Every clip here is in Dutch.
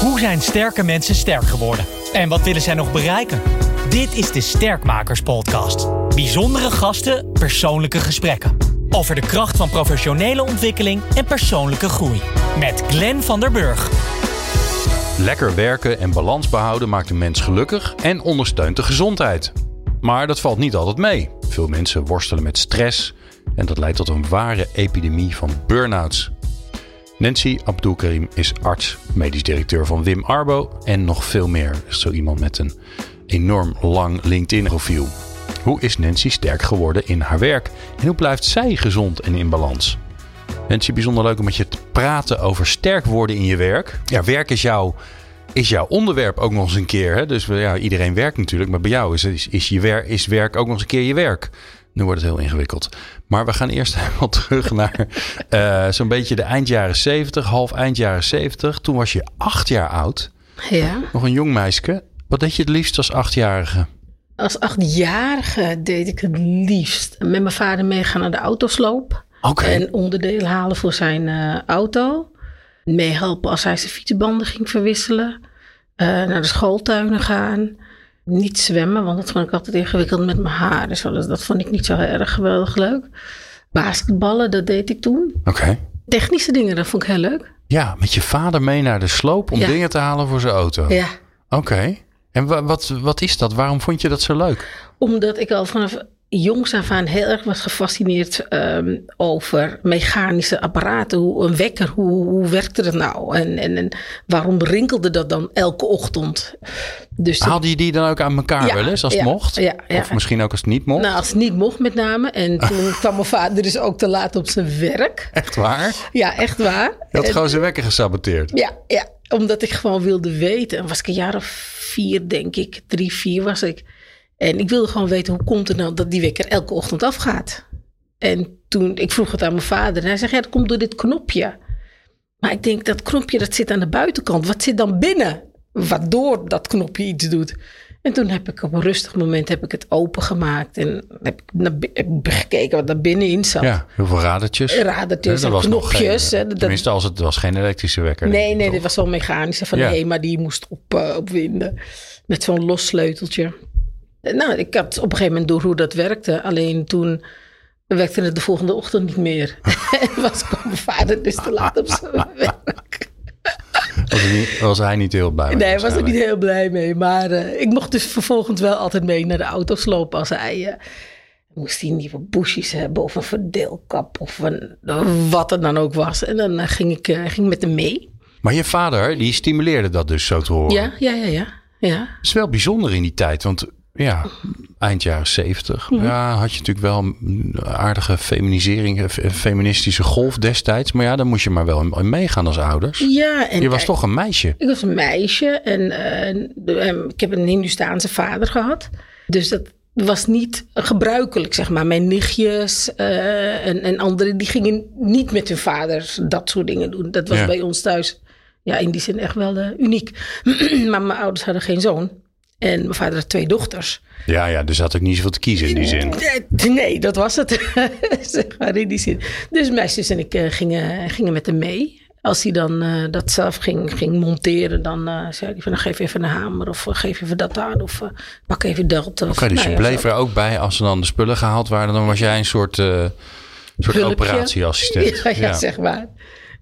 Hoe zijn sterke mensen sterk geworden? En wat willen zij nog bereiken? Dit is de Sterkmakers Podcast. Bijzondere gasten, persoonlijke gesprekken. Over de kracht van professionele ontwikkeling en persoonlijke groei. Met Glenn van der Burg. Lekker werken en balans behouden maakt een mens gelukkig en ondersteunt de gezondheid. Maar dat valt niet altijd mee. Veel mensen worstelen met stress en dat leidt tot een ware epidemie van burn-outs. Nancy Abdulkarim is arts, medisch directeur van Wim Arbo en nog veel meer. Zo iemand met een enorm lang LinkedIn-profiel. Hoe is Nancy sterk geworden in haar werk en hoe blijft zij gezond en in balans? Nancy, bijzonder leuk om met je te praten over sterk worden in je werk. Ja, werk is jouw, is jouw onderwerp ook nog eens een keer. Hè? Dus ja, iedereen werkt natuurlijk, maar bij jou is, is, is, je wer, is werk ook nog eens een keer je werk. Nu wordt het heel ingewikkeld. Maar we gaan eerst helemaal terug naar uh, zo'n beetje de eind jaren 70, half eind jaren 70. Toen was je acht jaar oud. Ja. Nog een jong meisje. Wat deed je het liefst als achtjarige? Als achtjarige deed ik het liefst met mijn vader meegaan naar de autosloop. En onderdelen halen voor zijn uh, auto. Meehelpen als hij zijn fietsbanden ging verwisselen. Uh, naar de schooltuinen gaan. Niet zwemmen, want dat vond ik altijd ingewikkeld met mijn haar. Dus dat, dat vond ik niet zo erg geweldig leuk. Basketballen, dat deed ik toen. Oké. Technische dingen, dat vond ik heel leuk. Ja, met je vader mee naar de sloop om Ja. dingen te halen voor zijn auto. Ja. Oké. En wa- wat, wat is dat? Waarom vond je dat zo leuk? Omdat ik al vanaf jongs af aan heel erg was gefascineerd ehm, over mechanische apparaten. Hoe een wekker, hoe, hoe werkte dat nou? En, en, en waarom rinkelde dat dan elke ochtend? Dus Haalde je die dan ook aan elkaar Ja, wel eens als het mocht? ja, ja. Of misschien ook als het niet mocht? nou, als het niet mocht met name. En toen kwam mijn vader dus ook te laat op zijn werk. Echt waar? Ja, echt waar. Je had En- gewoon zijn wekker gesaboteerd. Ja, ja, omdat ik gewoon wilde weten. En was ik een jaar of vier, denk ik. Drie, vier was ik. En ik wilde gewoon weten, hoe komt het nou dat die wekker elke ochtend afgaat? En toen, ik vroeg het aan mijn vader. En hij zegt, ja, dat komt door dit knopje. Maar ik denk, dat knopje, dat zit aan de buitenkant. Wat zit dan binnen? Waardoor dat knopje iets doet. En toen heb ik op een rustig moment heb ik het opengemaakt. En heb ik, naar, bi- heb ik gekeken wat daar binnenin zat. Ja, heel veel radertjes. Radertjes Ja, en knopjes. geen- hè, dat- tenminste, als het was geen elektrische wekker. Nee, nee, dit was wel mechanische van Ja. nee, maar die moest op, eh, opwinden. Met zo'n los sleuteltje. Eh, Nou, ik had op een gegeven moment door hoe dat werkte. Alleen toen werkte het de volgende ochtend niet meer. en was mijn vader dus te laat op zijn werk. Was, hij niet, was hij niet heel blij mee? Nee, daar was waarschijnlijk. niet heel blij mee. Maar eh, ik mocht dus vervolgens wel altijd mee naar de auto's lopen als hij... eh, moest hij nieuwe bushes hebben of een verdeelkap of een, wat het dan ook was. En dan ging ik ging met hem mee. Maar je vader, die stimuleerde dat dus zo te horen. Ja, ja, ja, ja. ja. Het is wel bijzonder in die tijd, want ja, eind jaren zeventig. Ja, had je natuurlijk wel een aardige feminisering, fe- feministische golf destijds. Maar ja, dan moest je maar wel in meegaan als ouders. Ja, en Je was toch een meisje. Ik was een meisje en eh, ik heb een Hindustaanse vader gehad. Dus dat was niet gebruikelijk, zeg maar. Mijn nichtjes eh, en, en anderen, die gingen niet met hun vaders dat soort dingen doen. Dat was Ja. bij ons thuis, ja, in die zin echt wel eh, uniek. maar mijn ouders hadden geen zoon. En mijn vader had twee dochters. Ja, ja, dus had ik niet zoveel te kiezen in die zin. Nee, dat was het. zeg maar in die zin. Dus mijn zus en ik eh, gingen, gingen met hem mee. Als hij dan eh, dat zelf ging, ging monteren, dan eh, zei hij van nou, geef even een hamer of geef even dat aan of pak even dat. Oké, dus je bleef er ook bij als er dan de spullen gehaald waren. Dan was jij een soort, soort operatieassistent. Ja, ja, zeg maar.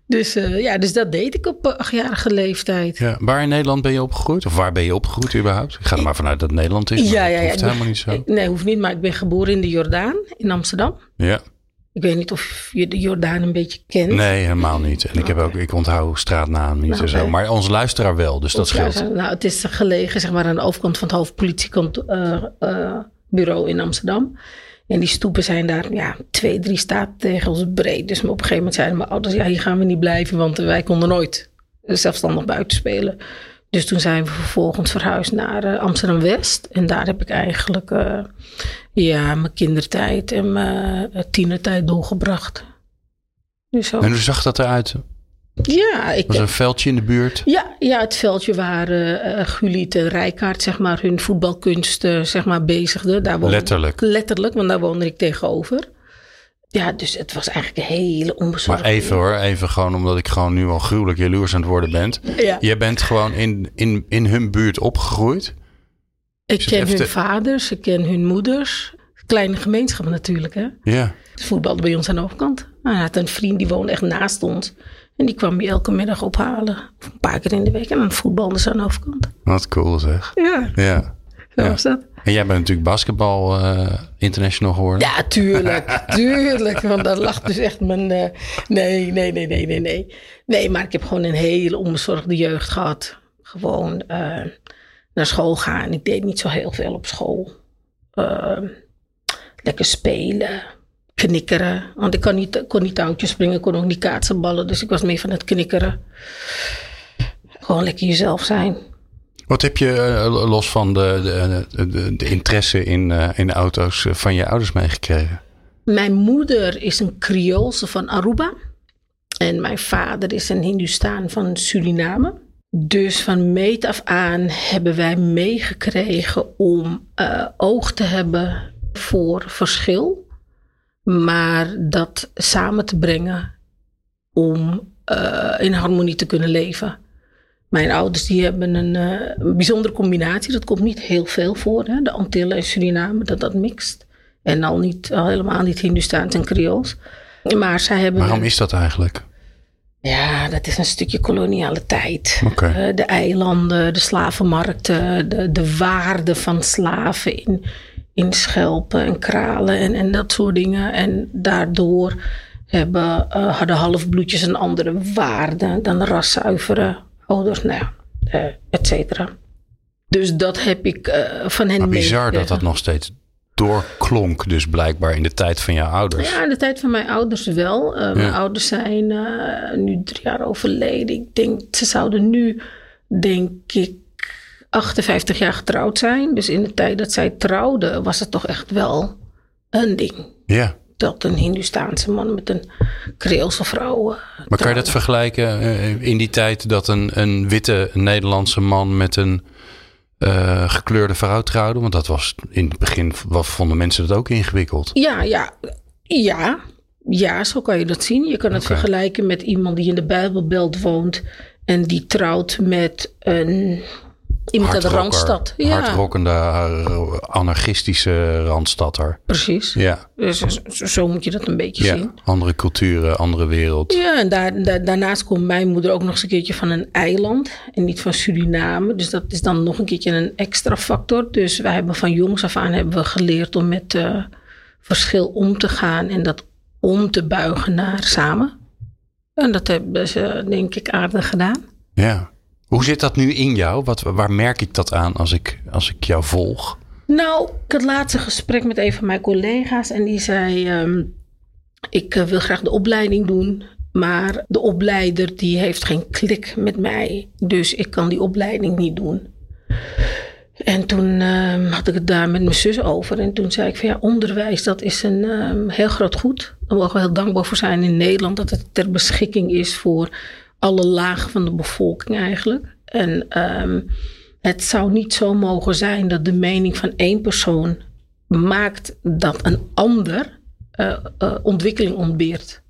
Dus, eh, ja, dus dat deed ik op eh, achtjarige leeftijd. Ja, waar in Nederland ben je opgegroeid? Of waar ben je opgegroeid überhaupt? Ik ga er maar vanuit dat Nederland is. Ja, dat ja, ja. hoeft helemaal niet zo. Nee, hoeft niet, maar ik ben geboren in de Jordaan, in Amsterdam. Ja, Ik weet niet of je de Jordaan een beetje kent. nee, helemaal niet. En ik, heb ook, ik onthoud straatnaam niet Nou, en zo. Maar onze luisteraar wel, dus dat Ja, scheelt. Nou, het is gelegen zeg maar, aan de overkant van het hoofdpolitiebureau in Amsterdam. En die stoepen zijn daar ja, twee, drie staattegels breed. Dus op een gegeven moment zeiden mijn ouders, ja, hier gaan we niet blijven, want wij konden nooit zelfstandig buiten spelen. Dus toen zijn we vervolgens verhuisd naar eh, Amsterdam-West. En daar heb ik eigenlijk eh, ja, mijn kindertijd en mijn eh, tienertijd doorgebracht. Dus. En hoe zag dat eruit? Ja, ik Was er een veldje in de buurt? ja, ja, het veldje waar eh Guliet en Rijkaard zeg maar, hun voetbalkunst eh, zeg maar, bezigden. Daar woonde- Letterlijk. Letterlijk, want daar woonde ik tegenover. Ja, dus het was eigenlijk een hele onbezorgde... Maar even hoor, even gewoon omdat ik gewoon nu al gruwelijk jaloers aan het worden ben. Ja. Je bent gewoon in, in, in hun buurt opgegroeid. Ik ken hun te- vaders, ik ken hun moeders. Kleine gemeenschap natuurlijk, hè. Ja. Voetbalde bij ons aan de overkant. Nou, Hij had een vriend die woonde echt naast ons. En die kwam je elke middag ophalen. Of een paar keer in de week. En dan voetbalden ze aan de overkant. Wat cool zeg. Ja, Ja. zo Ja. was dat. En jij bent natuurlijk basketbal eh, international geworden. Ja, tuurlijk. tuurlijk. Want daar lag dus echt mijn... eh, nee, nee, nee, nee, nee, nee. Nee, maar ik heb gewoon een hele onbezorgde jeugd gehad. Gewoon eh, naar school gaan. Ik deed niet zo heel veel op school. Eh, lekker spelen. Knikkeren. Want ik kon niet, kon niet touwtjes springen. Ik kon ook niet kaatsenballen. Dus ik was meer van het knikkeren. Gewoon lekker jezelf zijn. Wat heb je eh, los van de, de, de, de interesse in, eh, in auto's eh, van je ouders meegekregen? Mijn moeder is een Creoolse van Aruba. En mijn vader is een Hindustaan van Suriname. Dus van meet af aan hebben wij meegekregen om oog te hebben voor verschil. Maar dat samen te brengen om eh, in harmonie te kunnen leven. Mijn ouders die hebben een, eh, een bijzondere combinatie. Dat komt niet heel veel voor. Hè? De Antillen en Suriname, dat dat mixt. En al, niet, al helemaal niet Hindustaans en Creools. Maar zij hebben... Waarom is dat eigenlijk? Ja, dat is een stukje koloniale tijd. Eh, de eilanden, de slavenmarkten, de, de waarde van slaven in, in schelpen en kralen en, en dat soort dingen. En daardoor hebben, eh, hadden halfbloedjes een andere waarde dan raszuivere ouders, nou ja, eh, et cetera. Dus dat heb ik eh, van hen Maar bizar dat dat nog steeds doorklonk, dus blijkbaar in de tijd van jouw ouders. Ja, in de tijd van mijn ouders wel. Mijn ouders zijn nu drie jaar overleden. Ik denk, ze zouden nu, denk ik, 58 jaar getrouwd zijn. Dus in de tijd dat zij trouwden, was het toch echt wel een ding. Ja. Dat een Hindustaanse man met een Creoolse vrouw. eh, Maar kan je dat vergelijken eh, in die tijd dat een, een witte Nederlandse man met een eh, gekleurde vrouw trouwde? Want dat was in het begin, wat vonden mensen dat ook ingewikkeld. Ja, ja, ja. Ja, zo kan je dat zien. Je kan het vergelijken met iemand die in de Bijbelbelt woont en die trouwt met een, iemand uit de Randstad. Ja, Hardrockende, eh, anarchistische randstadder. precies. Ja, Dus zo, zo moet je dat een beetje ja. zien. andere culturen, andere wereld. Ja, en daar, daar- daarnaast komt mijn moeder ook nog eens een keertje van een eiland en niet van Suriname. Dus dat is dan nog een keertje een extra factor. Dus wij hebben van jongs af aan hebben we geleerd om met eh, verschil om te gaan en dat om te buigen naar samen. En dat hebben ze denk ik aardig gedaan. Ja. Hoe zit dat nu in jou? Wat, waar merk ik dat aan als ik, als ik jou volg? Nou, ik had laatst een gesprek met een van mijn collega's en die zei: ehm, Ik eh, wil graag de opleiding doen, maar de opleider die heeft geen klik met mij, dus ik kan die opleiding niet doen. En toen ehm, had ik het daar met mijn zus over. En toen zei ik van ja, onderwijs dat is een ehm, heel groot goed. Daar mogen we heel dankbaar voor zijn in Nederland. Dat het ter beschikking is voor alle lagen van de bevolking eigenlijk. En ehm, het zou niet zo mogen zijn dat de mening van één persoon maakt dat een ander eh, eh, ontwikkeling ontbeert.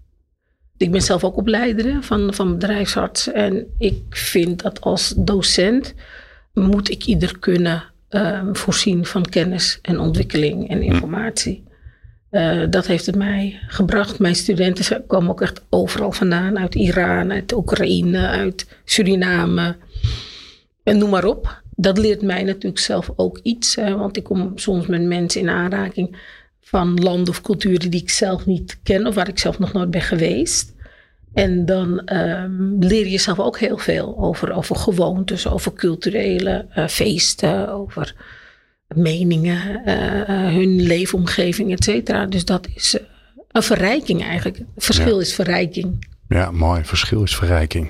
Ik ben zelf ook opleider van, van bedrijfsarts. En ik vind dat als docent moet ik ieder kunnen eh, voorzien van kennis en ontwikkeling en informatie. Eh, dat heeft het mij gebracht. Mijn studenten komen ook echt overal vandaan. Uit Iran, uit Oekraïne, uit Suriname. En noem maar op. Dat leert mij natuurlijk zelf ook iets. Hè, want ik kom soms met mensen in aanraking van landen of culturen die ik zelf niet ken. Of waar ik zelf nog nooit ben geweest. En dan ehm, leer je zelf ook heel veel over, over gewoontes, over culturele eh, feesten, over meningen, eh, eh, hun leefomgeving, et cetera. Dus dat is eh, een verrijking eigenlijk. Verschil Ja. is verrijking. Ja, mooi. Verschil is verrijking.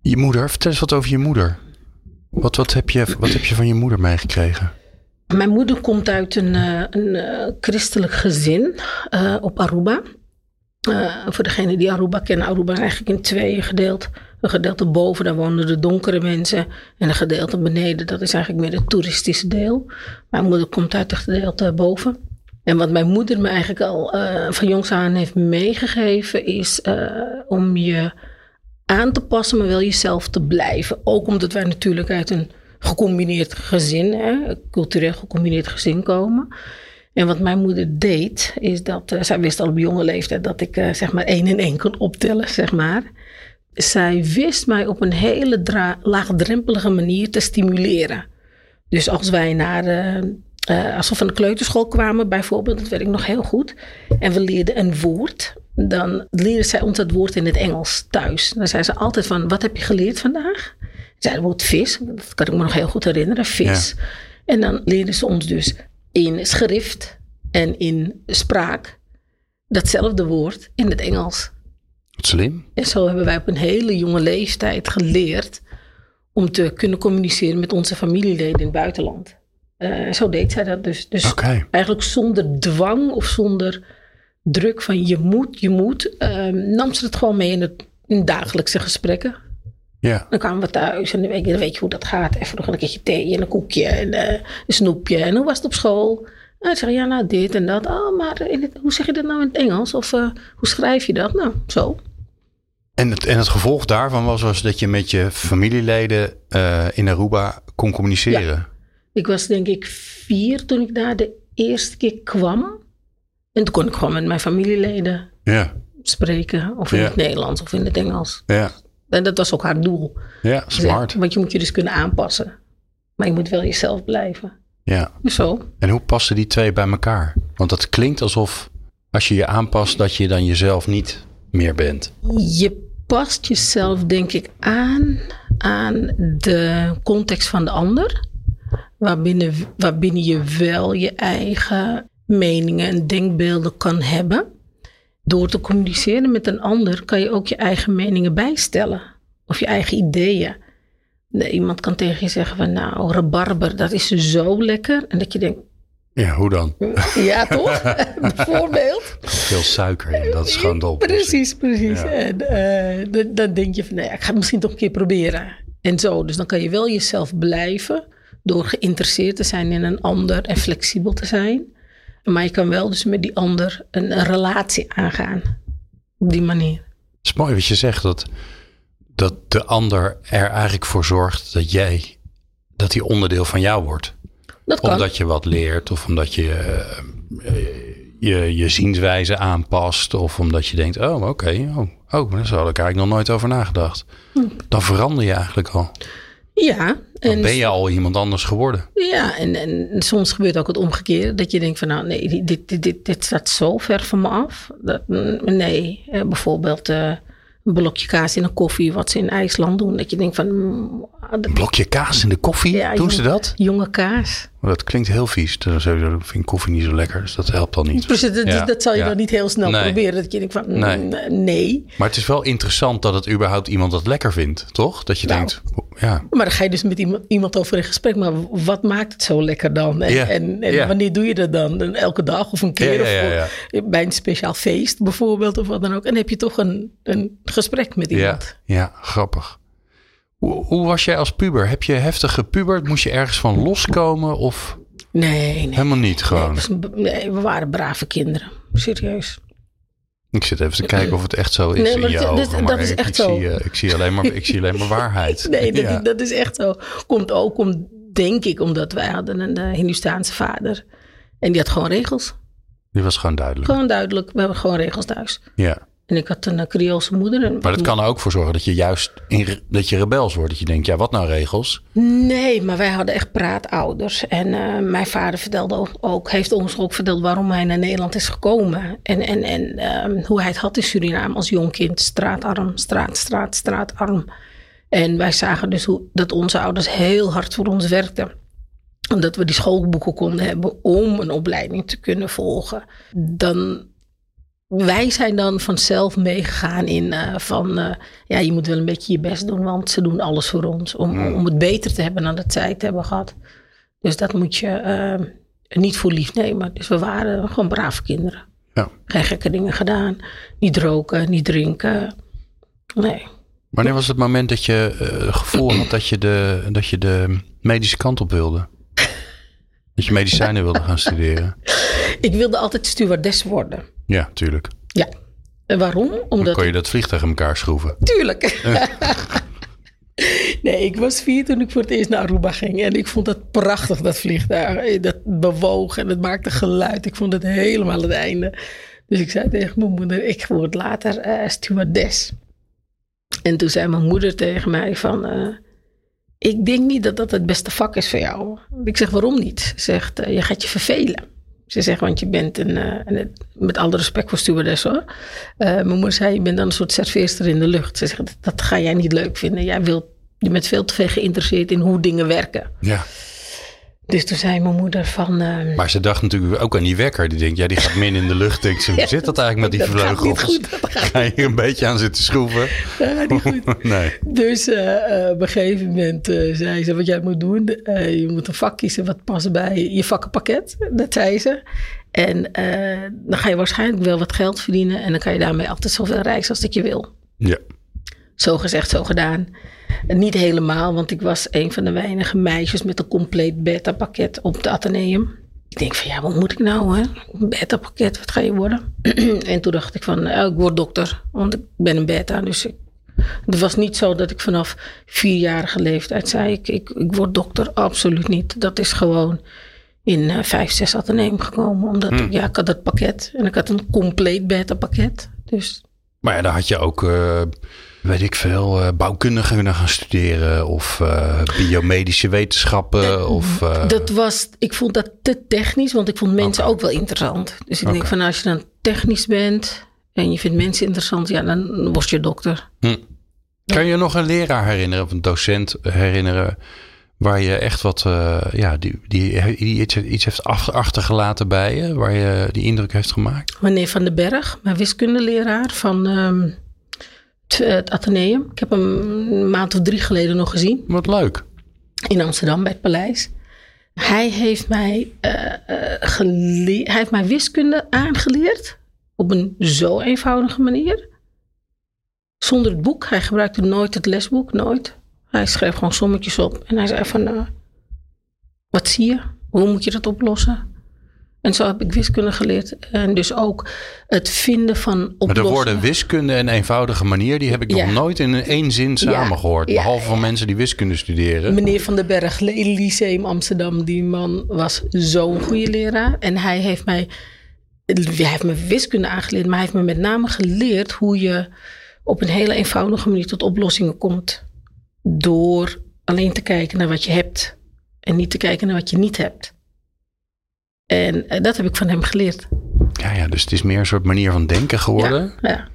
Je moeder, vertel eens wat over je moeder. Wat, wat, heb, je, wat heb je van je moeder meegekregen? Mijn moeder komt uit een, een christelijk gezin op Aruba. Voor degenen die Aruba kennen, Aruba is eigenlijk in tweeën gedeeld. Een gedeelte boven, daar wonen de donkere mensen. En een gedeelte beneden, dat is eigenlijk meer het toeristische deel. Mijn moeder komt uit het gedeelte boven. En wat mijn moeder me eigenlijk al eh, van jongs aan heeft meegegeven, is uh, om je aan te passen, maar wel jezelf te blijven. Ook omdat wij natuurlijk uit een gecombineerd gezin, hè, cultureel gecombineerd gezin komen. En wat mijn moeder deed, is dat uh, zij wist al op jonge leeftijd dat ik zeg maar één en één kon optellen, zeg maar. Zij wist mij op een hele laagdrempelige manier te stimuleren. Dus als wij naar uh, als we van de kleuterschool kwamen bijvoorbeeld, dat weet ik nog heel goed. En we leerden een woord. Dan leerden zij ons dat woord in het Engels thuis. Dan zei ze altijd van, wat heb je geleerd vandaag? Zei het woord vis, dat kan ik me nog heel goed herinneren, vis. En dan leerden ze ons dus in schrift en in spraak datzelfde woord in het Engels. Slim. En zo hebben wij op een hele jonge leeftijd geleerd om te kunnen communiceren met onze familieleden in het buitenland. Uh, zo deed zij dat dus. Dus okay. eigenlijk zonder dwang of zonder druk van je moet, je moet, uh, nam ze het gewoon mee in, het, in dagelijkse gesprekken. Ja. Dan kwamen we thuis en dan weet, je, dan weet je hoe dat gaat. Even nog een keertje thee en een koekje en uh, een snoepje. En hoe was het op school? En ik zeg, ja, nou dit en dat. Oh, maar in het, hoe zeg je dat nou in het Engels? Of uh, hoe schrijf je dat? Nou, zo. En het, en het gevolg daarvan was, was dat je met je familieleden uh, in Aruba kon communiceren? Ja. Ik was denk ik vier toen ik daar de eerste keer kwam. En toen kon ik gewoon met mijn familieleden ja. spreken. Of in Ja. het Nederlands of in het Engels. Ja, En dat was ook haar doel. ja smart. Want je moet je dus kunnen aanpassen. Maar je moet wel jezelf blijven. Ja. Dus zo. En hoe passen die twee bij elkaar? Want dat klinkt alsof als je je aanpast, dat je dan jezelf niet meer bent. Je past jezelf denk ik aan aan de context van de ander. Waarbinnen, waarbinnen je wel je eigen meningen en denkbeelden kan hebben. Door te communiceren met een ander kan je ook je eigen meningen bijstellen. Of je eigen ideeën. Nee, iemand kan tegen je zeggen van nou, rabarber, dat is zo lekker. En dat je denkt, Ja, hoe dan? ja toch? Bijvoorbeeld. Veel suiker in, dat is gewoon oplossing. Precies, precies. Ja. En eh, dan, denk je van, nou ja, ik ga het misschien toch een keer proberen. En zo, dus dan kan je wel jezelf blijven door geïnteresseerd te zijn in een ander en flexibel te zijn. Maar je kan wel dus met die ander een, een relatie aangaan. Op die manier. Het is mooi wat je zegt, dat, dat de ander er eigenlijk voor zorgt dat jij, dat hij onderdeel van jou wordt. Dat kan. Omdat je wat leert of omdat je eh, je, je zienswijze aanpast. Of omdat je denkt, oh oké, oh, oh, daar had ik eigenlijk nog nooit over nagedacht. Hm. Dan verander je eigenlijk al. Ja. Dan En, ben je al iemand anders geworden. ja, en, en soms gebeurt ook het omgekeerde. Dat je denkt van, nou nee, dit, dit, dit, dit staat zo ver van me af. Dat, nee, eh, bijvoorbeeld eh, een blokje kaas in een koffie wat ze in IJsland doen. Dat je denkt van, mm, ah, dat- blokje kaas in de koffie, Ja, doen ze dat? jonge kaas. Maar dat klinkt heel vies. Dus sowieso vind ik koffie niet zo lekker, dus dat helpt al niet. Precies, dat, Ja, dat zal je ja. dan niet heel snel Nee. proberen. Dat je denkt van, mm, Nee. nee. Maar het is wel interessant dat het überhaupt iemand dat lekker vindt, toch? Dat je Nou. denkt, ja, Maar dan ga je dus met iemand, iemand over in gesprek. Maar wat maakt het zo lekker dan? En, en, wanneer doe je dat dan? Elke dag of een keer? Of bij een speciaal feest bijvoorbeeld of wat dan ook. En dan heb je toch een, een gesprek met ja, iemand. ja, grappig. Hoe, hoe was jij als puber? Heb je heftig gepubert? Moest je ergens van loskomen of Nee, nee. helemaal niet gewoon? Nee, we waren brave kinderen. Serieus. Ik zit even te kijken of het echt zo is Nee, maar in je dat- ogen, dat maar is ik, echt ik zo. Zie, eh, ik, zie alleen maar, ik zie alleen maar waarheid. Nee, dat, Ja. dat is echt zo. Komt ook om, denk ik, omdat wij hadden een uh, Hindustaanse vader. En die had gewoon regels. Die was gewoon duidelijk. Gewoon duidelijk. We hebben gewoon regels thuis. Ja. En ik had een Creoolse moeder. En Maar dat kan er ook voor zorgen dat je juist in, dat je rebels wordt. Dat je denkt, ja, wat nou regels? Nee, maar wij hadden echt praatouders. En uh, mijn vader vertelde ook, ook, heeft ons ook verteld waarom hij naar Nederland is gekomen. En, en, en um, hoe hij het had in Suriname als jong kind. Straatarm, straat, straat, straatarm. En wij zagen dus hoe, dat onze ouders heel hard voor ons werkten. Omdat we die schoolboeken konden hebben om een opleiding te kunnen volgen. Dan wij zijn dan vanzelf meegegaan in uh, van uh, ja, je moet wel een beetje je best doen, want ze doen alles voor ons om, mm. om het beter te hebben dan dat zij het hebben gehad. Dus dat moet je uh, niet voor lief nemen. Dus we waren gewoon brave kinderen. Ja. Geen gekke dingen gedaan. Niet roken, niet drinken. Nee. Wanneer was het moment dat je het gevoel had dat je, de, dat je de medische kant op wilde? Dat je medicijnen wilde gaan studeren? Ik wilde altijd stewardess worden. Ja, tuurlijk. Ja. En waarom? Dan Omdat kon je dat vliegtuig in elkaar schroeven. Tuurlijk. nee, ik was vier toen ik voor het eerst naar Aruba ging. En ik vond dat prachtig, dat vliegtuig. Dat bewoog en het maakte geluid. Ik vond het helemaal het einde. Dus ik zei tegen mijn moeder, ik word later eh stewardess. En toen zei mijn moeder tegen mij van... eh, ik denk niet dat dat het beste vak is voor jou. Ik zeg, waarom niet? Ze zegt, eh, je gaat je vervelen. Ze zegt, want je bent een, eh, en het- met alle respect voor stewardess hoor. Eh, mijn moeder zei, je bent dan een soort serveerster in de lucht. Ze zegt, dat, dat ga jij niet leuk vinden. Jij wilt, je bent veel te veel geïnteresseerd in hoe dingen werken. Ja. Dus toen zei mijn moeder van... eh, Maar ze dacht natuurlijk ook aan die wekker. Die denkt, ja, die gaat min in de lucht. Denkt ze, hoe zit dat eigenlijk met die dat gaat niet vleugels? goed, dat gaat Ga je hier een beetje aan zitten schroeven? dat gaat niet goed. nee. Dus eh, eh, op een gegeven moment eh, zei ze wat jij moet doen. je moet een vak kiezen wat past bij je vakkenpakket. Dat zei ze. En dan ga je waarschijnlijk wel wat geld verdienen. En dan kan je daarmee altijd zoveel reizen als dat je wil. Ja. Zo gezegd, zo gedaan. Niet helemaal, want ik was een van de weinige meisjes met een compleet beta-pakket op het Atheneum. Ik denk van ja, wat moet ik nou hè? Een beta-pakket, wat ga je worden? en toen dacht ik van, eh, ik word dokter, want ik ben een beta. Dus ik, het was niet zo dat ik vanaf vierjarige leeftijd zei, ik, ik, ik word dokter. Absoluut niet. Dat is gewoon in eh, vijf, zes Atheneum gekomen. Omdat ik, ja, ik had dat pakket en ik had een compleet beta-pakket. Dus Maar ja, daar had je ook, eh, weet ik veel, eh, bouwkundige kunnen gaan studeren. Of eh, biomedische wetenschappen. of, eh, Dat was, ik vond dat te technisch, want ik vond mensen ook wel interessant. Dus ik denk van als je dan technisch bent en je vindt mensen interessant, ja, dan word je dokter. Kan je nog een leraar herinneren of een docent herinneren waar je echt wat, ja, die, die, die iets, iets heeft achtergelaten bij je, waar je die indruk heeft gemaakt? Meneer Van den Berg, mijn wiskundeleraar van ehm, het, het Atheneum. Ik heb hem een maand of drie geleden nog gezien Wat leuk. in Amsterdam bij het paleis. Hij heeft mij, eh, eh, hij heeft mij wiskunde aangeleerd op een zo eenvoudige manier. Zonder het boek. Hij gebruikte nooit het lesboek, nooit. Hij schreef gewoon sommetjes op. En hij zei van, eh, wat zie je? Hoe moet je dat oplossen? En zo heb ik wiskunde geleerd. En dus ook het vinden van Maar de oplossingen. woorden wiskunde en eenvoudige manier, die heb ik Ja. nog nooit in één zin samen gehoord. ja, Behalve van mensen die wiskunde studeren. Meneer Van den Berg, Lyceum Amsterdam, die man was zo'n goede leraar. En hij heeft mij, hij heeft me wiskunde aangeleerd, maar hij heeft me met name geleerd hoe je op een hele eenvoudige manier tot oplossingen komt. Door alleen te kijken naar wat je hebt en niet te kijken naar wat je niet hebt. En eh, dat heb ik van hem geleerd. Ja, ja, dus het is meer een soort manier van denken geworden. Ja, ja.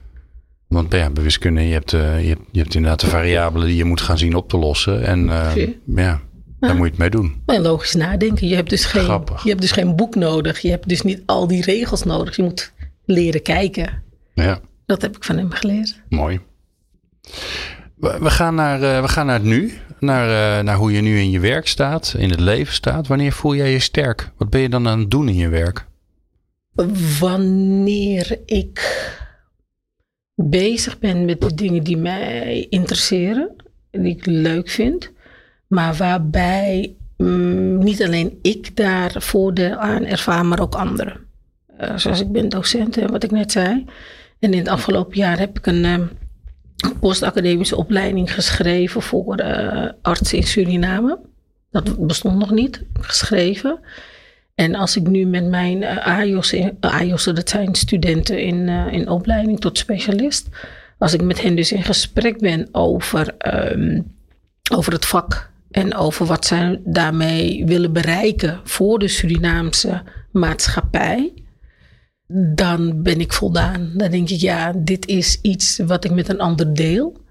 Want ja, bij wiskunde, je hebt, eh, je, hebt, je hebt inderdaad de variabelen die je moet gaan zien op te lossen. En eh, ja, daar moet je het mee doen. Maar logisch nadenken. Je hebt, dus geen, Grappig. je hebt dus geen boek nodig. Je hebt dus niet al die regels nodig. Je moet leren kijken. Ja, Dat heb ik van hem geleerd. mooi. We, gaan, naar, eh, we gaan naar het nu. Naar, eh, naar hoe je nu in je werk staat, in het leven staat. Wanneer voel jij je sterk? Wat ben je dan aan het doen in je werk? Wanneer ik bezig ben met de dingen die mij interesseren, die ik leuk vind, maar waarbij mm, niet alleen ik daar voordeel aan ervaar, maar ook anderen. Eh, zoals ik ben docent, wat ik net zei. En in het afgelopen jaar heb ik een postacademische opleiding geschreven voor eh artsen in Suriname. Dat bestond nog niet, geschreven. En als ik nu met mijn uh, AJOS, uh, AJOS, dat zijn studenten in, uh, in opleiding tot specialist. Als ik met hen dus in gesprek ben over, um, over het vak en over wat zij daarmee willen bereiken voor de Surinaamse maatschappij. Dan ben ik voldaan. Dan denk ik, ja, dit is iets wat ik met een ander deel.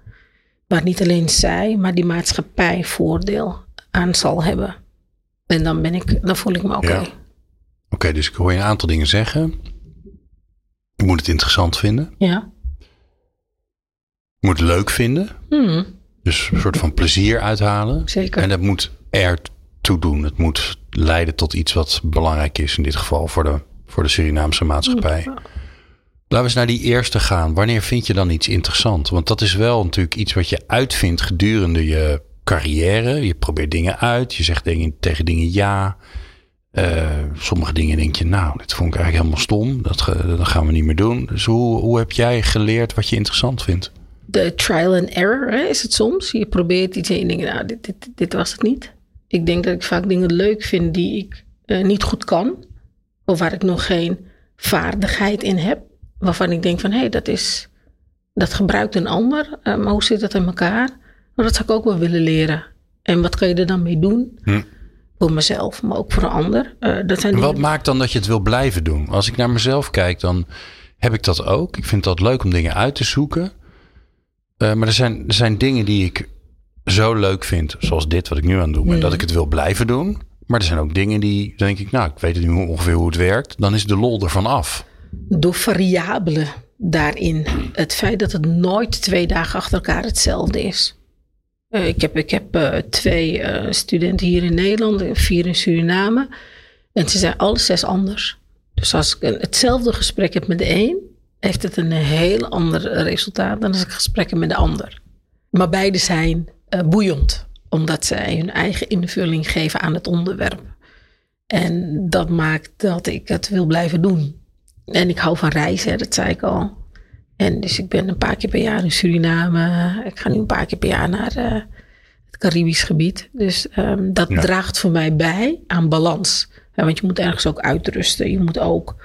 Waar niet alleen zij, maar die maatschappij voordeel aan zal hebben. En dan ben ik, dan voel ik me oké. Okay. Ja. Oké, okay, dus ik hoor je een aantal dingen zeggen. Je moet het interessant vinden. Ja. Je moet het leuk vinden. Hmm. Dus een soort van plezier uithalen. Zeker. En dat moet ertoe doen. Het moet leiden tot iets wat belangrijk is. In dit geval voor de, voor de Surinaamse maatschappij. Ja. Laten we eens naar die eerste gaan. Wanneer vind je dan iets interessant? Want dat is wel natuurlijk iets wat je uitvindt gedurende je carrière. Je probeert dingen uit. Je zegt dingen, tegen dingen ja. Eh, sommige dingen denk je, nou, dit vond ik eigenlijk helemaal stom. Dat, ge- dat gaan we niet meer doen. Dus hoe, hoe heb jij geleerd wat je interessant vindt? de trial and error hè, is het soms. Je probeert iets en je denkt, nou, dit, dit, dit was het niet. Ik denk dat ik vaak dingen leuk vind die ik eh, niet goed kan. Of waar ik nog geen vaardigheid in heb. Waarvan ik denk van, hé, hey, dat is... Dat gebruikt een ander. maar hoe zit dat in elkaar? Dat zou ik ook wel willen leren. En wat kan je er dan mee doen? Hm. Voor mezelf, maar ook voor een ander. Eh, dat zijn wat maakt dan dat je het wil blijven doen? Als ik naar mezelf kijk, dan heb ik dat ook. Ik vind dat leuk om dingen uit te zoeken. Eh, maar er zijn, er zijn dingen die ik zo leuk vind, zoals dit wat ik nu aan het doen ben, Mm. dat ik het wil blijven doen. Maar er zijn ook dingen die, denk ik, nou, ik weet nu ongeveer hoe het werkt. Dan is de lol ervan af. door variabelen daarin. Het feit dat het nooit twee dagen achter elkaar hetzelfde is. Eh, ik heb, ik heb eh, twee eh, studenten hier in Nederland, vier in Suriname. En ze zijn alle zes anders. Dus als ik hetzelfde gesprek heb met de een, heeft het een heel ander resultaat dan als ik gesprekken met de ander. Maar beide zijn boeiend, omdat zij hun eigen invulling geven aan het onderwerp. En dat maakt dat ik het wil blijven doen. En ik hou van reizen, dat zei ik al. En dus ik ben een paar keer per jaar in Suriname. Ik ga nu een paar keer per jaar naar eh, het Caribisch gebied. Dus ehm, dat Ja. draagt voor mij bij aan balans. Ja, want je moet ergens ook uitrusten. Je moet ook,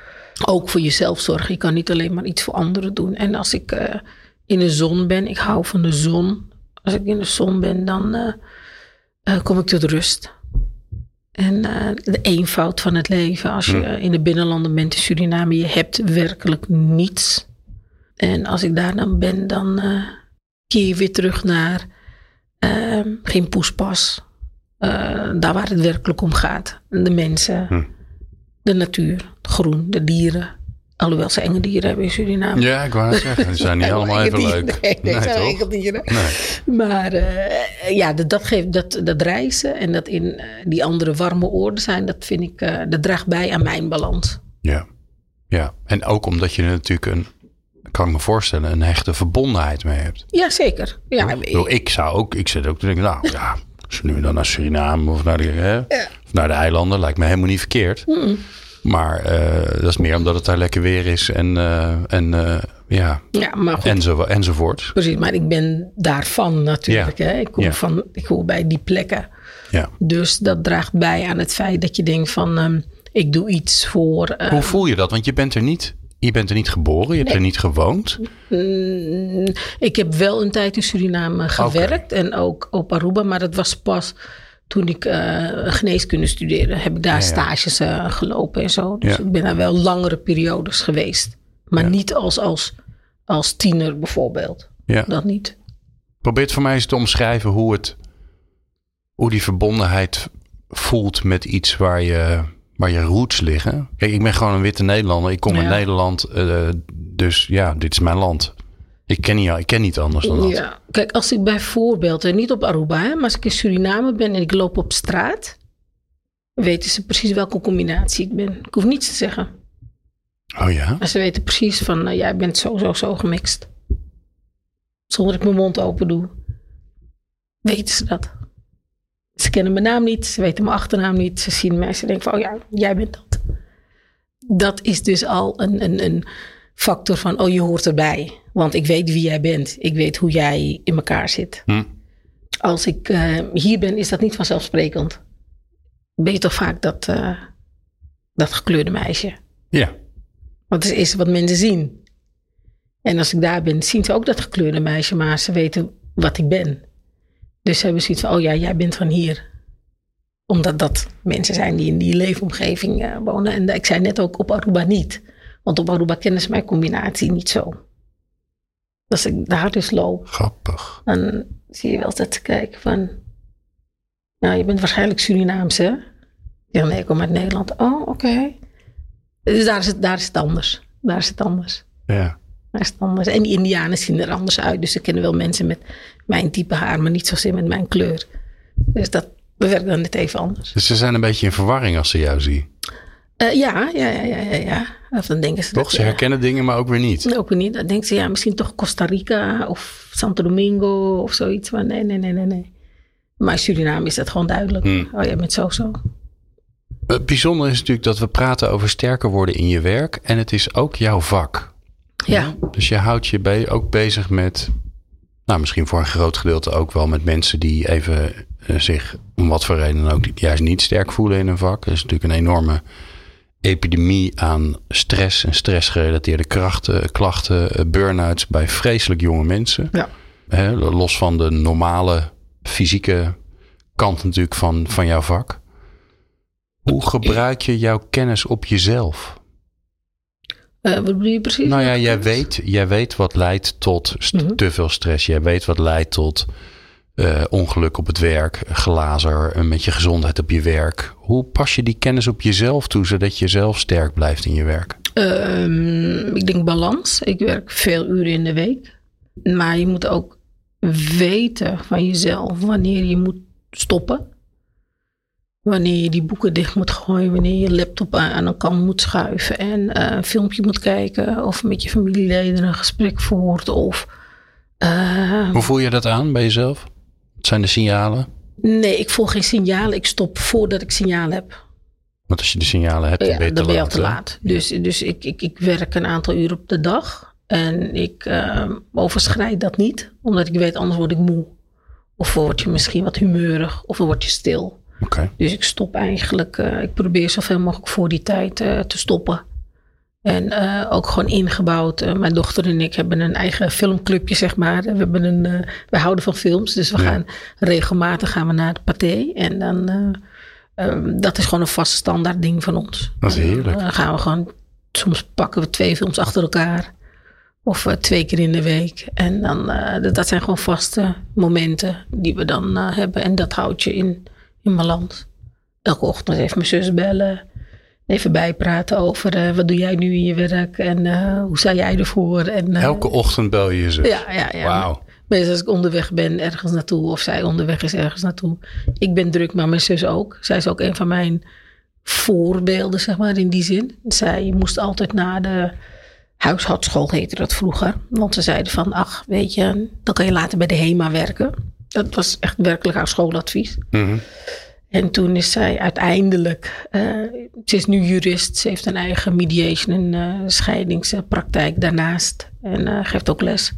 ook voor jezelf zorgen. Je kan niet alleen maar iets voor anderen doen. En als ik eh, in de zon ben, ik hou van de zon. Als ik in de zon ben, dan eh, eh, kom ik tot rust. En eh, de eenvoud van het leven. Als je in de binnenlanden bent in Suriname, je hebt werkelijk niets. En als ik daar dan ben, dan keer je weer terug naar eh, geen poespas. Daar waar het werkelijk om gaat. De mensen, Hm. de natuur, het groen, de dieren. Alhoewel ze enge dieren hebben in Suriname. Ja, ik wou het zeggen. Die zijn niet allemaal even dieren. leuk. Nee, nee, zijn toch? enge dieren. Nee. Maar eh, ja, dat, geeft, dat, dat reizen en dat in eh, die andere warme oorden zijn, dat vind ik, eh, dat draagt bij aan mijn balans. Ja. ja, en ook omdat je er natuurlijk een, kan ik me voorstellen, een hechte verbondenheid mee hebt. Ja, zeker. Ja, Ik, bedoel, ik zou ook, ik zit ook te denken, nou ja, als we nu dan naar Suriname of naar de, hè, of naar de eilanden, lijkt me helemaal niet verkeerd. Maar eh, dat is meer omdat het daar lekker weer is en, eh, en eh, ja, ja, maar goed. enzo, enzovoort. Precies, maar ik ben daarvan natuurlijk. Ja. Hè. Ik, hoor Ja. van, ik hoor bij die plekken. Ja. Dus dat draagt bij aan het feit dat je denkt van... ehm, ik doe iets voor... eh, Hoe voel je dat? Want je bent er niet, je bent er niet geboren, je hebt er niet gewoond. mm, ik heb wel een tijd in Suriname gewerkt. En ook op Aruba. Maar dat was pas toen ik eh, geneeskunde studeerde. Heb ik daar ja. stages eh, gelopen en zo. Dus ik ben daar wel langere periodes geweest. Maar niet als, als, als tiener bijvoorbeeld. Ja. Dat niet. Probeer het voor mij eens te omschrijven hoe, het, hoe die verbondenheid voelt met iets waar je, waar je roots liggen. Kijk, ik ben gewoon een witte Nederlander. Ik kom uit Ja. Nederland, eh, dus ja, dit is mijn land. Ik ken niet, ik ken niet anders dan dat. Ja, kijk, als ik bijvoorbeeld, en niet op Aruba, hè, maar als ik in Suriname ben en ik loop op straat, weten ze precies welke combinatie ik ben. Ik hoef niets te zeggen. Oh ja? Maar ze weten precies van, nou, jij bent zo, zo, zo gemixt. Zonder dat ik mijn mond open doe, weten ze dat. Ze kennen mijn naam niet, ze weten mijn achternaam niet. Ze zien mij, ze denken van, oh ja, jij bent dat. Dat is dus al een, een, een factor van, oh je hoort erbij. Want ik weet wie jij bent. Ik weet hoe jij in elkaar zit. Hm. Als ik eh, hier ben, is dat niet vanzelfsprekend. Ben je toch vaak dat, eh, dat gekleurde meisje. Ja. Want het is wat mensen zien. En als ik daar ben, zien ze ook dat gekleurde meisje, maar ze weten wat ik ben. Dus ze hebben zoiets van, oh ja, jij bent van hier. Omdat dat mensen zijn die in die leefomgeving eh, wonen. En ik zei net ook op Aruba niet. Want op Aruba kennen ze mijn combinatie niet zo. Als ik daar dus loop, Grappig. dan zie je wel dat ze kijken van... Nou, je bent waarschijnlijk Surinaams, hè? Ja, nee, ik kom uit Nederland. Oh, oké. Dus daar is, het, daar is het anders. Daar is het anders. Ja. Daar is het anders. En die Indianen zien er anders uit. Dus ze kennen wel mensen met mijn type haar, maar niet zozeer met mijn kleur. Dus dat werkt dan net even anders. Dus ze zijn een beetje in verwarring als ze jou zien. Eh, ja, ja, ja, ja, ja, ja. Of dan denken ze Toch? dat... Ze ja, herkennen dingen, maar ook weer niet. Ook weer niet. Dan denken ze, ja, misschien toch Costa Rica of Santo Domingo of zoiets. Maar nee, nee, nee, nee, nee. Maar in Suriname is dat gewoon duidelijk. Hmm. Oh, jij bent zo zo. Het bijzondere is natuurlijk dat we praten over sterker worden in je werk. En het is ook jouw vak. Ja. Dus je houdt je ook bezig met, nou misschien voor een groot gedeelte ook wel met mensen die even eh, zich om wat voor reden ook juist niet sterk voelen in hun vak. Er is natuurlijk een enorme epidemie aan stress en stressgerelateerde krachten, klachten, eh, burn-outs bij vreselijk jonge mensen. Ja. Los van de normale fysieke kant natuurlijk van, van jouw vak. Hoe gebruik je jouw kennis op jezelf? Eh, wat bedoel je precies? Nou ja, jij weet, jij weet wat leidt tot Mhm. te veel stress. Jij weet wat leidt tot eh, ongeluk op het werk, glazer, met je gezondheid op je werk. Hoe pas je die kennis op jezelf toe, zodat je zelf sterk blijft in je werk? Ehm, ik denk balans. Ik werk veel uren in de week. Maar je moet ook weten van jezelf wanneer je moet stoppen. Wanneer je die boeken dicht moet gooien. Wanneer je laptop aan aan een kant moet schuiven. En eh, een filmpje moet kijken. Of met je familieleden een gesprek voert. Of... eh, Hoe voel je dat aan bij jezelf? Wat zijn de signalen? nee, ik volg geen signalen. Ik stop voordat ik signalen heb. Want als je de signalen hebt, dan Ja, ben je te dan ben je al laat. te laat. Dus, dus ik, ik, ik werk een aantal uur op de dag. En ik eh, overschrijd dat niet. Omdat ik weet, anders word ik moe. Of word je misschien wat humeurig. Of dan word je stil. Oké. Dus ik stop eigenlijk. eh, ik probeer zoveel mogelijk voor die tijd eh, te stoppen. En eh, ook gewoon ingebouwd. eh, mijn dochter en ik hebben een eigen filmclubje, zeg maar. We, hebben een, eh, we houden van films. Dus we Ja. gaan regelmatig gaan we naar de pathé. En dan... eh, ehm, dat is gewoon een vast standaard ding van ons. Dat is heerlijk. Dan gaan we gewoon, soms pakken we twee films achter elkaar. Of twee keer in de week. En dan, dat- zijn gewoon vaste momenten die we dan hebben. En dat houdt je in, in balans. Elke ochtend even mijn zus bellen. Even bijpraten over eh, wat doe jij nu in je werk. En eh, hoe sta jij ervoor. En, eh, Elke ochtend bel je je zus. Ja, ja, ja. Wauw. Meestal als ik onderweg ben ergens naartoe. Of zij onderweg is ergens naartoe. Ik ben druk, maar mijn zus ook. Zij is ook een van mijn voorbeelden, zeg maar, in die zin. Zij moest altijd naar de huishoudschool, heette dat vroeger. Want ze zeiden van, ach, weet je, dan kan je later bij de HEMA werken. Dat was echt werkelijk haar schooladvies. Mhm. En toen is zij uiteindelijk, eh, ze is nu jurist, ze heeft een eigen mediation en eh, scheidingspraktijk daarnaast en eh, geeft ook les.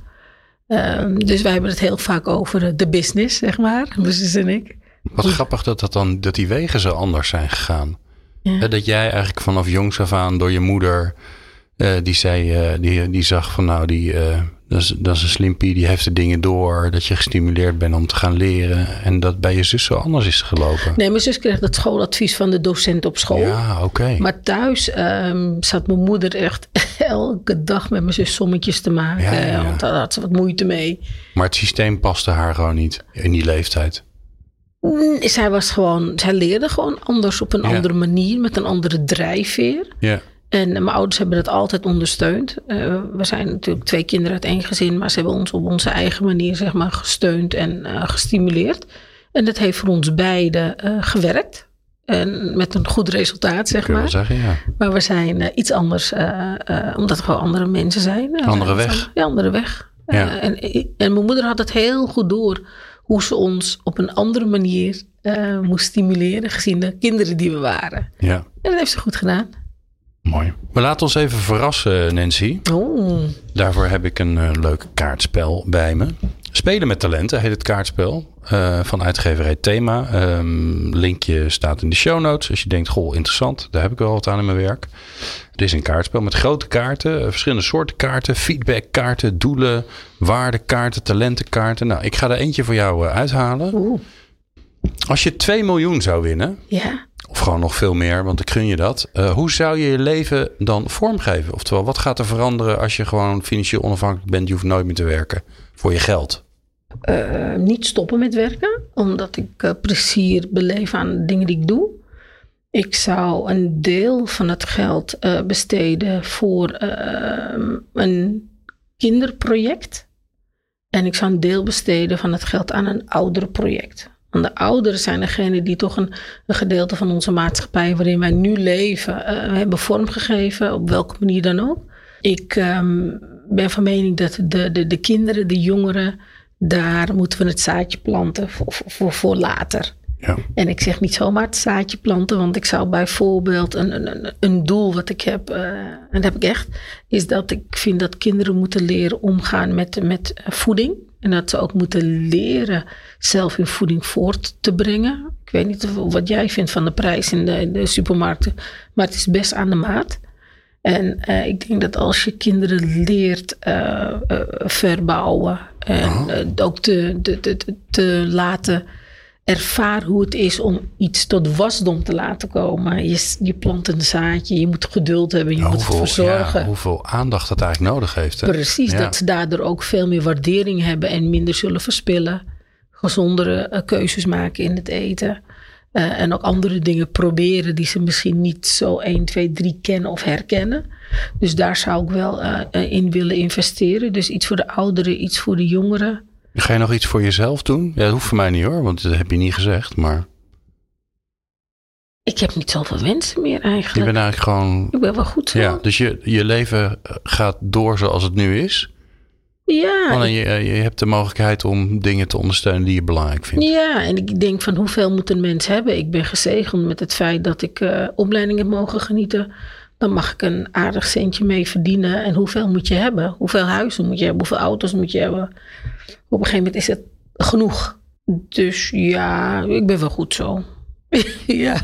Ehm, dus wij hebben het heel vaak over de business, zeg maar, zus en ik. Wat grappig dat, dat, dan, dat die wegen zo anders zijn gegaan. Ja. Dat jij eigenlijk vanaf jongs af aan door je moeder, die zei, die, die zag van nou, die, dat, is, dat is een slimpie, die heeft de dingen door. Dat je gestimuleerd bent om te gaan leren. En dat bij je zus zo anders is gelopen. Nee, mijn zus kreeg dat schooladvies van de docent op school. Ja, oké. Maar thuis ehm, zat mijn moeder echt elke dag met mijn zus sommetjes te maken. Ja, ja, ja. Want daar had ze wat moeite mee. Maar het systeem paste haar gewoon niet in die leeftijd. Mm, Zij was gewoon, zij leerde gewoon anders op een andere manier, met een andere drijfveer. Ja. En mijn ouders hebben dat altijd ondersteund. Eh, we zijn natuurlijk twee kinderen uit één gezin, maar ze hebben ons op onze eigen manier zeg maar, gesteund en eh, gestimuleerd. En dat heeft voor ons beiden eh, gewerkt. En met een goed resultaat, zeg maar. zeggen, ja. Maar we zijn iets anders, omdat we gewoon andere mensen zijn. Andere weg. Ja, andere weg. Ja. En, en mijn moeder had het heel goed door hoe ze ons op een andere manier moest stimuleren, gezien de kinderen die we waren. ja. En dat heeft ze goed gedaan. Mooi. We laten ons even verrassen, Nancy. Oh. Daarvoor heb ik een eh, leuk kaartspel bij me. Spelen met talenten heet het kaartspel. eh, van uitgeverij Thema. Ehm, linkje staat in de show notes. Als je denkt, goh, interessant. Daar heb ik wel wat aan in mijn werk. Het is een kaartspel met grote kaarten. eh, verschillende soorten kaarten. Feedbackkaarten, doelen, waardekaarten, talentenkaarten. Nou, ik ga er eentje voor jou eh, uithalen. Oeh. Als je 2 miljoen zou winnen, Ja. Of gewoon nog veel meer, want ik gun je dat. eh, hoe zou je je leven dan vormgeven? Oftewel, wat gaat er veranderen als je gewoon financieel onafhankelijk bent? Je hoeft nooit meer te werken voor je geld. Eh, niet stoppen met werken, omdat ik eh, plezier beleef aan dingen die ik doe. Ik zou een deel van het geld besteden voor een kinderproject. En ik zou een deel besteden van het geld aan een ouderenproject. Want de ouderen zijn degene die toch een, een gedeelte van onze maatschappij waarin wij nu leven eh, hebben vormgegeven, op welke manier dan ook. Ik ehm, ben van mening dat de, de, de kinderen, de jongeren, daar moeten we het zaadje planten voor, voor, voor later. Ja. En ik zeg niet zomaar het zaadje planten, want ik zou bijvoorbeeld een, een, een doel wat ik heb, uh, en dat heb ik echt, is dat ik vind dat kinderen moeten leren omgaan met, met voeding. En dat ze ook moeten leren zelf hun voeding voort te brengen. Ik weet niet wat jij vindt van de prijs in de, in de supermarkten, maar het is best aan de maat. En uh, ik denk dat als je kinderen leert uh, uh, verbouwen en Oh. ook te, te, te, te laten ervaren hoe het is om iets tot wasdom te laten komen. Je, je plant een zaadje, je moet geduld hebben, je moet het verzorgen. ja, hoeveel aandacht dat eigenlijk nodig heeft. Hè? Precies, Ja. dat ze daardoor ook veel meer waardering hebben en minder zullen verspillen. Gezondere eh, keuzes maken in het eten. Eh, en ook andere dingen proberen die ze misschien niet zo 1, 2, 3 kennen of herkennen. Dus daar zou ik wel eh, in willen investeren. Dus iets voor de ouderen, iets voor de jongeren. Ga je nog iets voor jezelf doen? Ja, dat hoeft voor mij niet hoor, want dat heb je niet gezegd. Maar Ik heb niet zoveel wensen meer je eigenlijk. bent eigenlijk gewoon... Ik ben wel goed zo. Ja, dus je, je leven gaat door zoals het nu is. Ja, Alleen je, je hebt de mogelijkheid om dingen te ondersteunen die je belangrijk vindt. Ja, en ik denk van hoeveel moet een mens hebben? Ik ben gezegend met het feit dat ik eh opleiding heb mogen genieten. Dan mag ik een aardig centje mee verdienen. En hoeveel moet je hebben? Hoeveel huizen moet je hebben? Hoeveel auto's moet je hebben? Op een gegeven moment is het genoeg. Dus ja, ik ben wel goed zo. ja.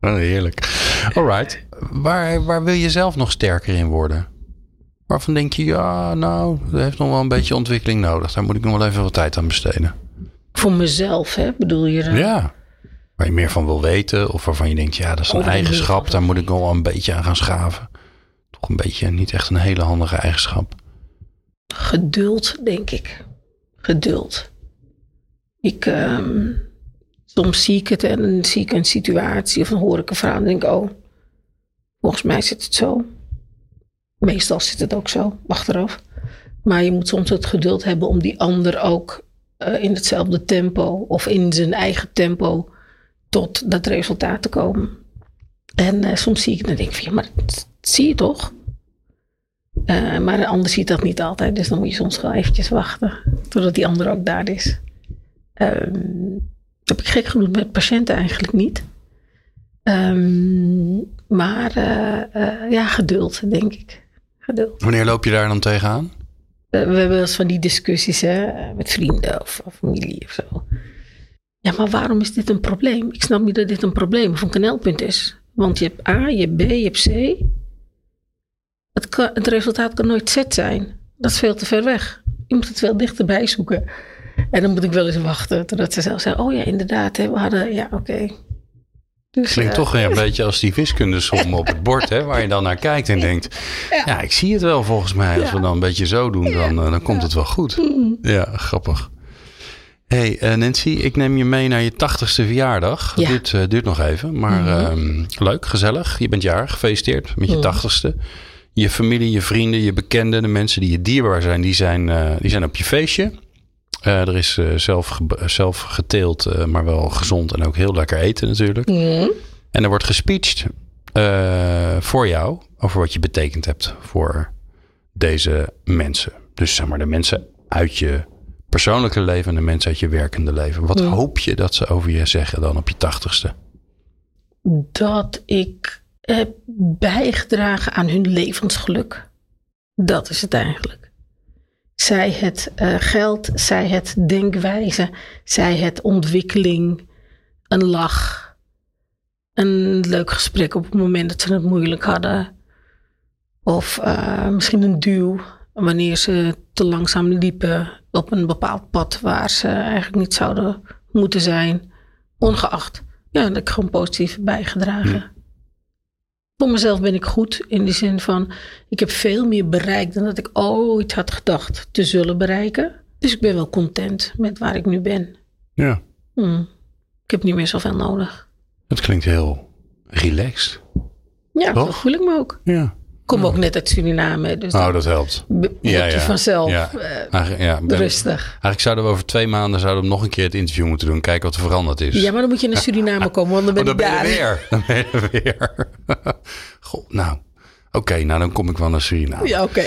Oh, heerlijk. Alright. Waar, waar wil je zelf nog sterker in worden? Waarvan denk je, ja, nou, dat heeft nog wel een beetje ontwikkeling nodig. Daar moet ik nog wel even wat tijd aan besteden. Voor mezelf, hè, bedoel je? dan? Ja. Waar je meer van wil weten. Of waarvan je denkt, ja, dat is een Oh, eigenschap. Daar moet ik wel een beetje aan gaan schaven. Toch een beetje, niet echt een hele handige eigenschap. Geduld, denk ik. Geduld. Ik, ehm, soms zie ik het en dan zie ik een situatie of dan hoor ik een verhaal en denk ik, oh, volgens mij zit het zo. Meestal zit het ook zo, achteraf. Maar je moet soms het geduld hebben om die ander ook eh, in hetzelfde tempo of in zijn eigen tempo tot dat resultaat te komen. En eh, soms zie ik en denk ik van, ja, maar dat zie je toch? Eh, maar de ander ziet dat niet altijd. Dus dan moet je soms wel eventjes wachten. Totdat die ander ook daar is. Ehm, heb ik gek genoeg met patiënten eigenlijk niet. Ehm, maar eh, ja, geduld, denk ik. Geduld. Wanneer loop je daar dan tegenaan? We hebben wel eens van die discussies hè, met vrienden of, of familie of zo. Ja, maar waarom is dit een probleem? Ik snap niet dat dit een probleem of een knelpunt is. Want je hebt A, je hebt B, je hebt C. Het, kan, het resultaat kan nooit Z zijn. Dat is veel te ver weg. Je moet het veel dichterbij zoeken. En dan moet ik wel eens wachten totdat ze zelf zeggen: Oh ja, inderdaad, hè, we hadden. Ja, oké. Dus, Klinkt eh, toch een beetje als die wiskundesom op het bord, hè, waar je dan naar kijkt en denkt: Ja, ik zie het wel volgens mij. Als we dan een beetje zo doen, dan, eh, dan komt het wel goed. mm, Ja, grappig. Hey, eh, Nancy, ik neem je mee naar je tachtigste verjaardag. Het Ja. duurt, eh, duurt nog even, maar Mhm. ehm, leuk, gezellig. Je bent jarig, gefeliciteerd met je Mhm. tachtigste. Je familie, je vrienden, je bekenden, de mensen die je dierbaar zijn, die zijn, eh, die zijn op je feestje. Er is zelf, zelf geteeld, maar wel gezond en ook heel lekker eten natuurlijk. mm, En er wordt gespeecht voor jou over wat je betekend hebt voor deze mensen. Dus zeg maar de mensen uit je persoonlijke leven en de mensen uit je werkende leven. Wat Ja. hoop je dat ze over je zeggen dan op je tachtigste? dat ik heb bijgedragen aan hun levensgeluk. Dat is het eigenlijk. Zij het eh, geld, zij het denkwijze, zij het ontwikkeling, een lach, een leuk gesprek op het moment dat ze het moeilijk hadden. Of eh, misschien een duw wanneer ze te langzaam liepen op een bepaald pad waar ze eigenlijk niet zouden moeten zijn, ongeacht. Ja, dat heb ik gewoon positief bijgedragen. Voor mezelf ben ik goed in de zin van, ik heb veel meer bereikt dan dat ik ooit had gedacht te zullen bereiken. Dus ik ben wel content met waar ik nu ben. Ja, Hmm. Ik heb niet meer zoveel nodig. dat klinkt heel relaxed. Ja, Toch? zo voel ik me ook. Ja. Kom ook net uit Suriname, dus Oh, dat helpt. Ja, ja. vanzelf Ja. eh, ben- rustig. eigenlijk zouden we over twee maanden zouden we nog een keer het interview moeten doen. Kijken wat er veranderd is. Ja, maar dan moet je naar Suriname komen, want dan ben Oh, dan ik ben daar. je er weer. Dan ben je er weer. Goh, nou, oké, nou dan kom ik wel naar Suriname. Ja, oké.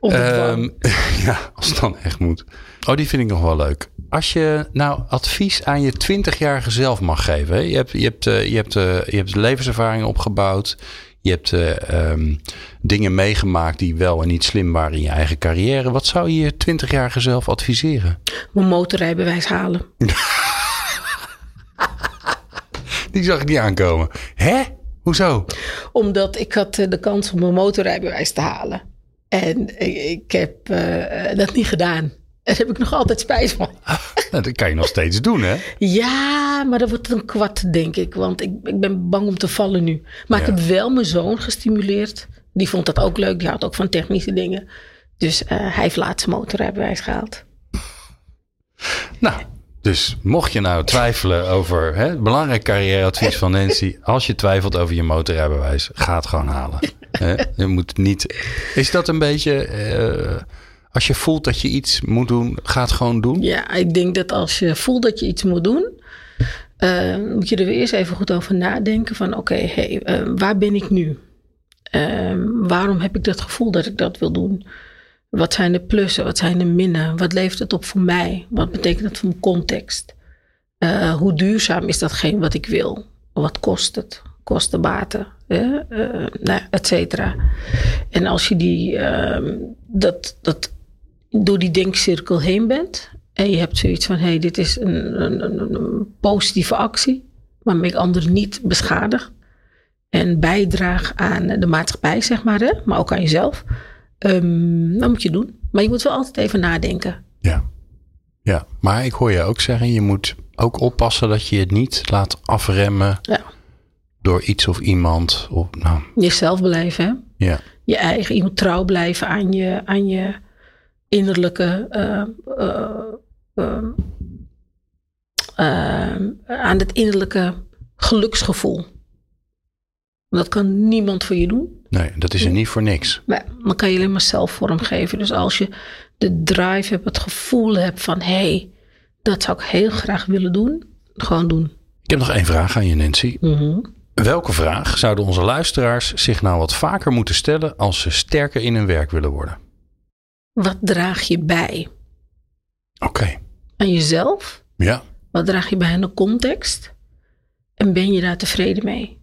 Ehm, ja, als het dan echt moet. Oh, die vind ik nog wel leuk. Als je nou advies aan je 20-jarige zelf mag geven. Hè? Je, hebt, je, hebt, uh, je, hebt, uh, je hebt levenservaring opgebouwd. Je hebt uh, um, dingen meegemaakt die wel en niet slim waren in je eigen carrière. Wat zou je je 20-jarige zelf adviseren? Mijn motorrijbewijs halen. die zag ik niet aankomen. Hè? Hoezo? Omdat ik had de kans om mijn motorrijbewijs te halen. En ik heb dat niet gedaan. Daar heb ik nog altijd spijt van. Nou, dat kan je nog steeds doen, hè? Ja, maar dat wordt een kwart, denk ik. Want ik, ik ben bang om te vallen nu. Maar ja. ik heb wel mijn zoon gestimuleerd. Die vond dat ook leuk. Die houdt ook van technische dingen. Dus uh, hij heeft laatst motorrijbewijs gehaald. Nou, dus mocht je nou twijfelen over hè, het belangrijk carrièreadvies van Nancy. Als je twijfelt over je motorrijbewijs, ga het gewoon halen. je moet niet. Is dat een beetje. Uh, als je voelt dat je iets moet doen, ga het gewoon doen? Ja, ik denk dat als je voelt dat je iets moet doen, uh, moet je er weer eerst even goed over nadenken van oké, hey, uh, waar ben ik nu? Uh, waarom heb ik dat gevoel dat ik dat wil doen? Wat zijn de plussen? Wat zijn de minnen? Wat levert het op voor mij? Wat betekent dat voor mijn context? Hoe duurzaam is datgene wat ik wil? Wat kost het? Kosten, baten, nou, et cetera. En als je die, ehm, dat, dat door die denkcirkel heen bent. En je hebt zoiets van: hé, hey, dit is een, een, een, positieve actie. Waarmee ik anderen niet beschadig. En bijdraag aan de maatschappij, zeg maar. Hè? Maar ook aan jezelf. Um, dat moet je doen. Maar je moet wel altijd even nadenken. Ja. Ja, maar ik hoor je ook zeggen: je moet ook oppassen dat je het niet laat afremmen. Ja. Door iets of iemand. Of, nou. Jezelf blijven, hè? Ja. Je eigen, je moet trouw blijven aan je, aan je innerlijke. Uh, uh, aan het innerlijke geluksgevoel. Dat kan niemand voor je doen. Nee, dat is er niet voor niks. Nee, dan kan je alleen maar zelf vormgeven. Dus als je de drive hebt, het gevoel hebt van hé, hey, dat zou ik heel graag willen doen, gewoon doen. Ik heb nog één vraag aan je, Nancy. Mm -hmm. Welke vraag zouden onze luisteraars zich nou wat vaker moeten stellen als ze sterker in hun werk willen worden? Wat draag je bij? Oké. Okay. Aan jezelf? Ja. Wat draag je bij aan de context? En ben je daar tevreden mee?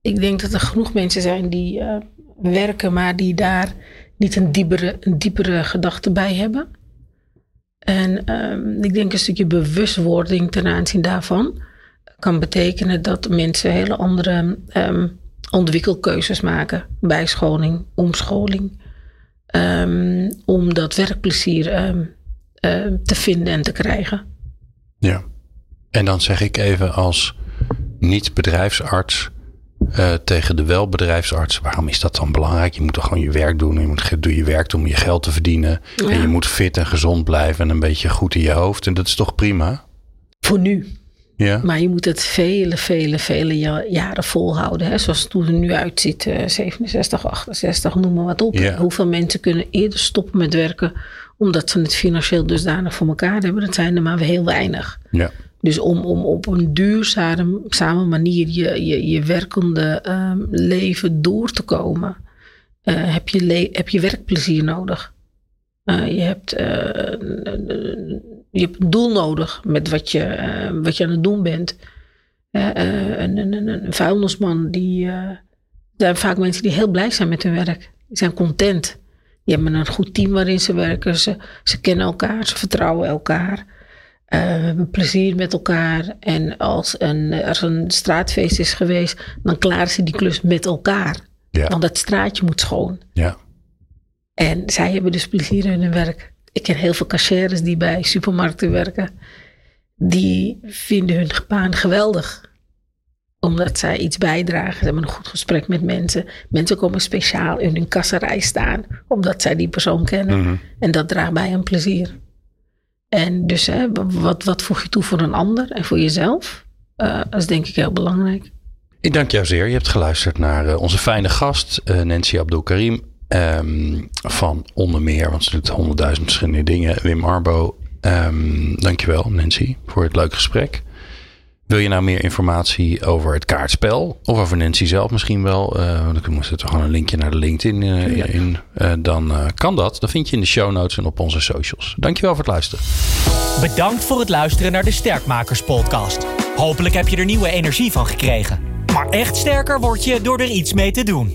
Ik denk dat er genoeg mensen zijn die uh, werken, maar die daar niet een diepere, een diepere gedachte bij hebben. En um, ik denk een stukje bewustwording ten aanzien daarvan kan betekenen dat mensen hele andere um, ontwikkelkeuzes maken. Bijscholing, omscholing. Um, om dat werkplezier um, uh, te vinden en te krijgen. Ja, en dan zeg ik even als niet-bedrijfsarts uh, tegen de wel-bedrijfsarts: waarom is dat dan belangrijk? Je moet toch gewoon je werk doen. Je moet doe je werk doen om je geld te verdienen. Ja. En je moet fit en gezond blijven en een beetje goed in je hoofd. En dat is toch prima? Voor nu. Ja. Maar je moet het vele, vele, vele jaren volhouden. Hè? Zoals het er nu uitziet, uh, 67, 68, noem maar wat op. Ja. Hoeveel mensen kunnen eerder stoppen met werken omdat ze het financieel dusdanig voor elkaar hebben? Dat zijn er maar heel weinig. Ja. Dus om, om op een duurzame manier je, je, je werkende um, leven door te komen, uh, heb, je heb je werkplezier nodig. Uh, je hebt uh, je hebt een doel nodig met wat je, uh, wat je aan het doen bent. Uh, uh, een, een, een, vuilnisman, die zijn vaak mensen die heel blij zijn met hun werk. Die zijn content. Die hebben een goed team waarin ze werken. Ze, ze kennen elkaar, ze vertrouwen elkaar. we hebben plezier met elkaar. En als een, er een straatfeest is geweest, dan klaren ze die klus met elkaar. Ja. Want dat straatje moet schoon. Ja. En zij hebben dus plezier in hun werk. Ik ken heel veel cashiers die bij supermarkten werken. Die vinden hun baan geweldig. Omdat zij iets bijdragen. Ze hebben een goed gesprek met mensen. Mensen komen speciaal in hun kasserij staan. Omdat zij die persoon kennen. Mm-hmm. En dat draagt bij een plezier. En dus hè, wat, wat voeg je toe voor een ander en voor jezelf? Uh, dat is denk ik heel belangrijk. Ik dank jou zeer. Je hebt geluisterd naar uh, onze fijne gast, uh, Nancy Abdul Karim. Um, van onder meer, want ze doet honderdduizend verschillende dingen. Wim Arbo, um, dankjewel Nancy voor het leuke gesprek. Wil je nou meer informatie over het kaartspel? Of over Nancy zelf misschien wel? Uh, want ik moest er gewoon een linkje naar de LinkedIn uh, in. Uh, dan kan dat. Dat vind je in de show notes en op onze socials. Dankjewel voor het luisteren. Bedankt voor het luisteren naar de Sterkmakers podcast. Hopelijk heb je er nieuwe energie van gekregen. Maar echt sterker word je door er iets mee te doen.